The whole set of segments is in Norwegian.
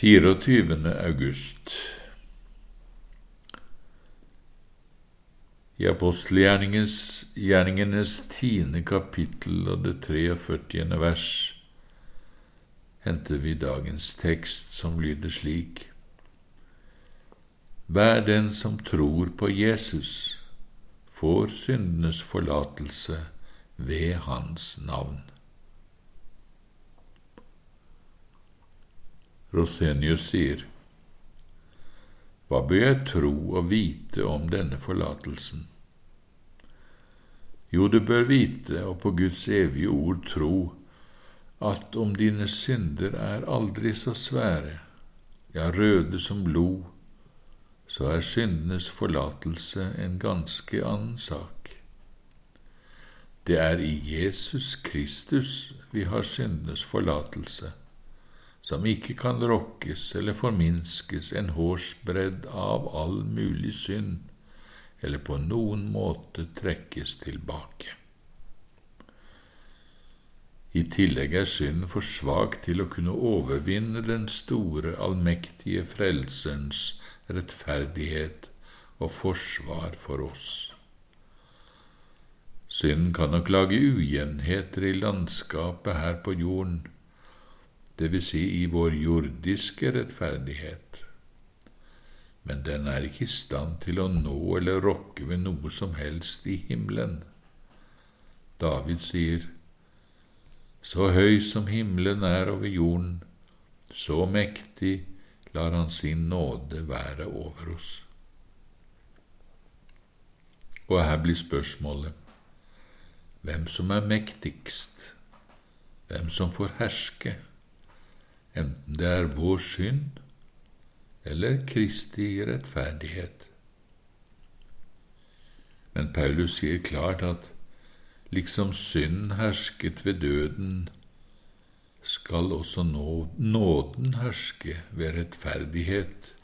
24. august I apostelgjerningenes tiende kapittel og det 43. vers henter vi dagens tekst, som lyder slik:" Hver den som tror på Jesus, får syndenes forlatelse ved Hans navn. Rosenius sier, Hva bør jeg tro og vite om denne forlatelsen? Jo, du bør vite og på Guds evige ord tro at om dine synder er aldri så svære, ja, røde som blod, så er syndenes forlatelse en ganske annen sak. Det er i Jesus Kristus vi har syndenes forlatelse som ikke kan rokkes eller forminskes en hårsbredd av all mulig synd, eller på noen måte trekkes tilbake. I tillegg er synden for svak til å kunne overvinne den store, allmektige Frelserens rettferdighet og forsvar for oss. Synden kan nok lage ujevnheter i landskapet her på jorden, vil si i vår jordiske rettferdighet. Men den er ikke i stand til å nå eller rokke ved noe som helst i himmelen. David sier, Så høy som himmelen er over jorden, så mektig lar han sin nåde være over oss. Og her blir spørsmålet hvem som er mektigst, hvem som får herske enten det er vår synd eller Kristi rettferdighet. Men Paulus sier klart at liksom synden hersket ved døden, skal også nåden herske ved rettferdighet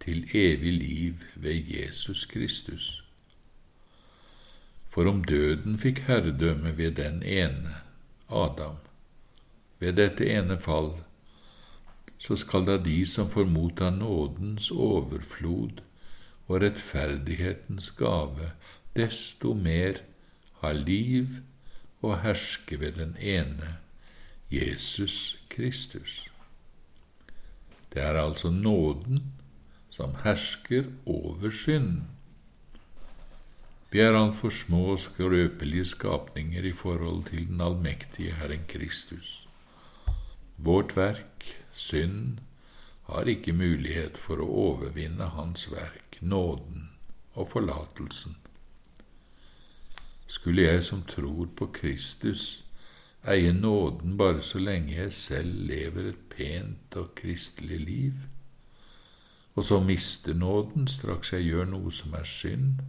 til evig liv ved Jesus Kristus. For om døden fikk herredømme ved den ene, Adam, ved dette ene fall, så skal da de som får motta nådens overflod og rettferdighetens gave, desto mer ha liv og herske ved den ene, Jesus Kristus. Det er altså nåden som hersker over synd. Vi er altfor små og skrøpelige skapninger i forhold til den allmektige Herren Kristus. Vårt verk Synd har ikke mulighet for å overvinne Hans verk, nåden og forlatelsen. Skulle jeg som tror på Kristus eie nåden bare så lenge jeg selv lever et pent og kristelig liv, og så miste nåden straks jeg gjør noe som er synd,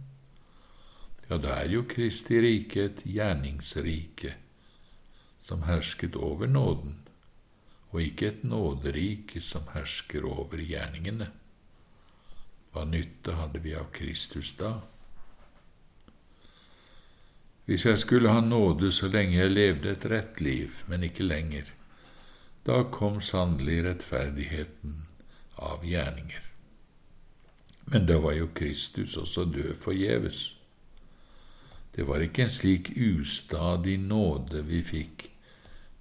ja, da er jo Kristi rike et gjerningsrike som hersket over nåden og ikke et nåderike som hersker over gjerningene. Hva nytte hadde vi av Kristus da? Hvis jeg skulle ha nåde så lenge jeg levde et rett liv, men ikke lenger, da kom sannelig rettferdigheten av gjerninger. Men da var jo Kristus også død forgjeves. Det var ikke en slik ustadig nåde vi fikk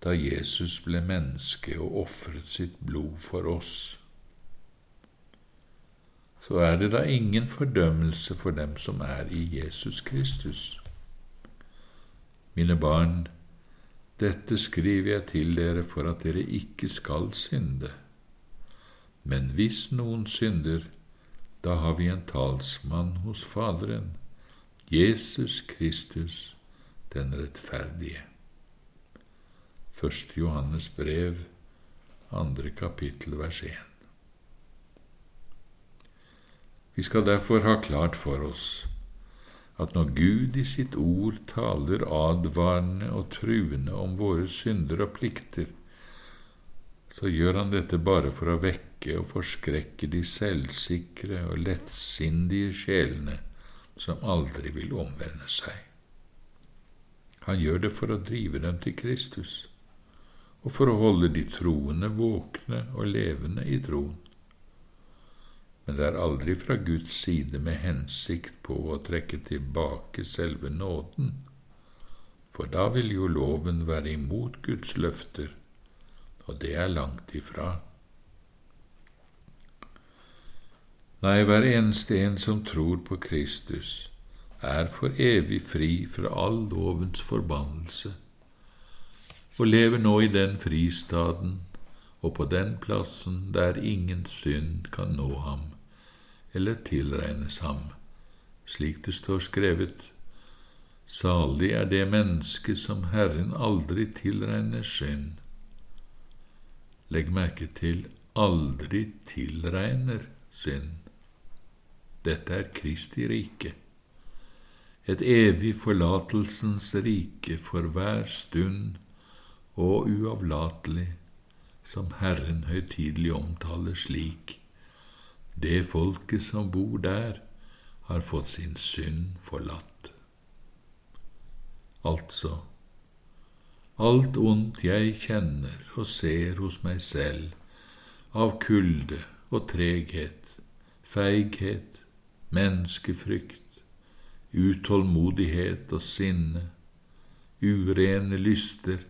da Jesus ble menneske og ofret sitt blod for oss. Så er det da ingen fordømmelse for dem som er i Jesus Kristus. Mine barn, dette skriver jeg til dere for at dere ikke skal synde. Men hvis noen synder, da har vi en talsmann hos Faderen, Jesus Kristus, den rettferdige. Første Johannes brev, 2. kapittel, vers 1. Vi skal derfor ha klart for oss at når Gud i sitt ord taler advarende og truende om våre synder og plikter, så gjør han dette bare for å vekke og forskrekke de selvsikre og lettsindige sjelene som aldri vil omvende seg. Han gjør det for å drive dem til Kristus og for å holde de troende våkne og levende i troen. Men det er aldri fra Guds side med hensikt på å trekke tilbake selve nåden, for da vil jo loven være imot Guds løfter, og det er langt ifra. Nei, hver eneste en som tror på Kristus, er for evig fri fra all lovens forbannelse og lever nå i den fristaden og på den plassen der ingen synd kan nå ham eller tilregnes ham, slik det står skrevet. Salig er det menneske som Herren aldri tilregner synd. Legg merke til aldri tilregner synd. Dette er Kristi rike, et evig forlatelsens rike for hver stund og uavlatelig, som Herren høytidelig omtaler slik. Det folket som bor der, har fått sin synd forlatt. Altså, alt ondt jeg kjenner og ser hos meg selv, av kulde og treghet, feighet, menneskefrykt, utålmodighet og sinne, urene lyster,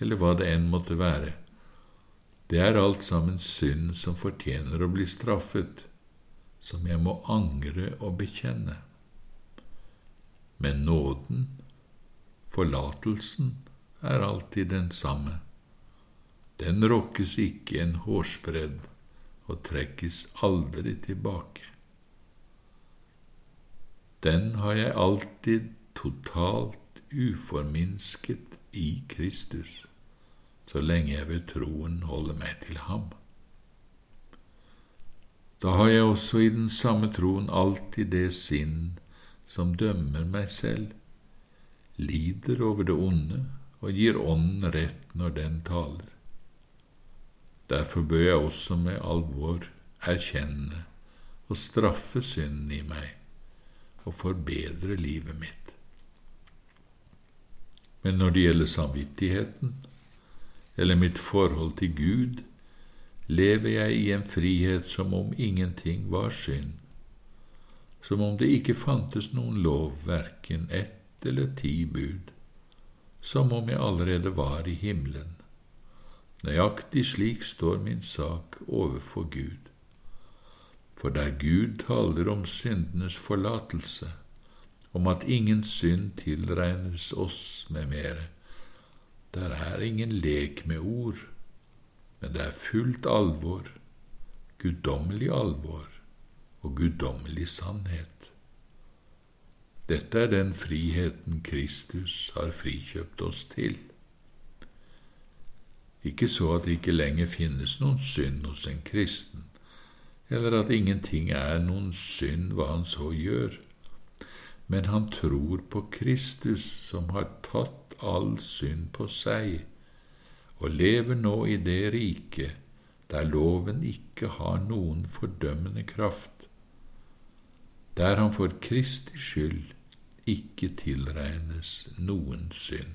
eller hva det enn måtte være. Det er alt sammen synd som fortjener å bli straffet, som jeg må angre og bekjenne. Men nåden, forlatelsen, er alltid den samme. Den rokkes ikke en hårsbredd og trekkes aldri tilbake. Den har jeg alltid totalt uforminsket i Kristus så lenge jeg ved troen holder meg til ham. Da har jeg også i den samme troen alltid det sinn som dømmer meg selv, lider over det onde og gir Ånden rett når den taler. Derfor bør jeg også med alvor erkjenne og straffe synden i meg og forbedre livet mitt. Men når det gjelder samvittigheten, eller mitt forhold til Gud, lever jeg i en frihet som om ingenting var synd, som om det ikke fantes noen lov, verken ett eller ti bud, som om jeg allerede var i himmelen. Nøyaktig slik står min sak overfor Gud. For der Gud taler om syndenes forlatelse, om at ingen synd tilregnes oss med mere, der er ingen lek med ord, men det er fullt alvor, guddommelig alvor og guddommelig sannhet. Dette er den friheten Kristus har frikjøpt oss til. Ikke så at det ikke lenger finnes noen synd hos en kristen, eller at ingenting er noen synd hva han så gjør, men han tror på Kristus som har tatt all synd på seg, og lever nå i det riket der loven ikke har noen fordømmende kraft, der han for Kristi skyld ikke tilregnes noen synd.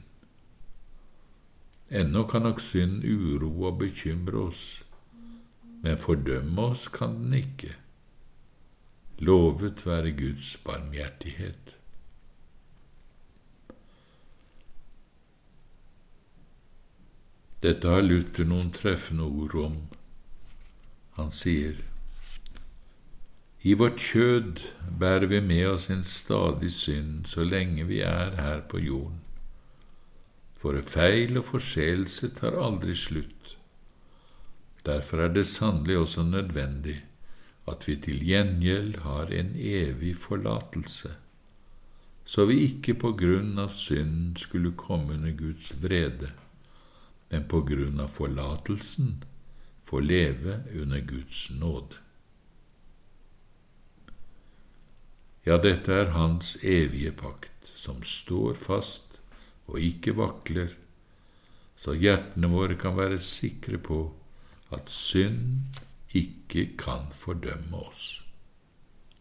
Ennå kan nok synd uroe og bekymre oss, men fordømme oss kan den ikke. Lovet være Guds barmhjertighet. Dette har Luther noen treffende ord om. Han sier I vårt kjød bærer vi med oss en stadig synd så lenge vi er her på jorden. Våre feil og forseelse tar aldri slutt. Derfor er det sannelig også nødvendig at vi til gjengjeld har en evig forlatelse, så vi ikke på grunn av synden skulle komme under Guds vrede men på grunn av forlatelsen får leve under Guds nåde. Ja, dette er Hans evige pakt, som står fast og ikke vakler, så hjertene våre kan være sikre på at synd ikke kan fordømme oss.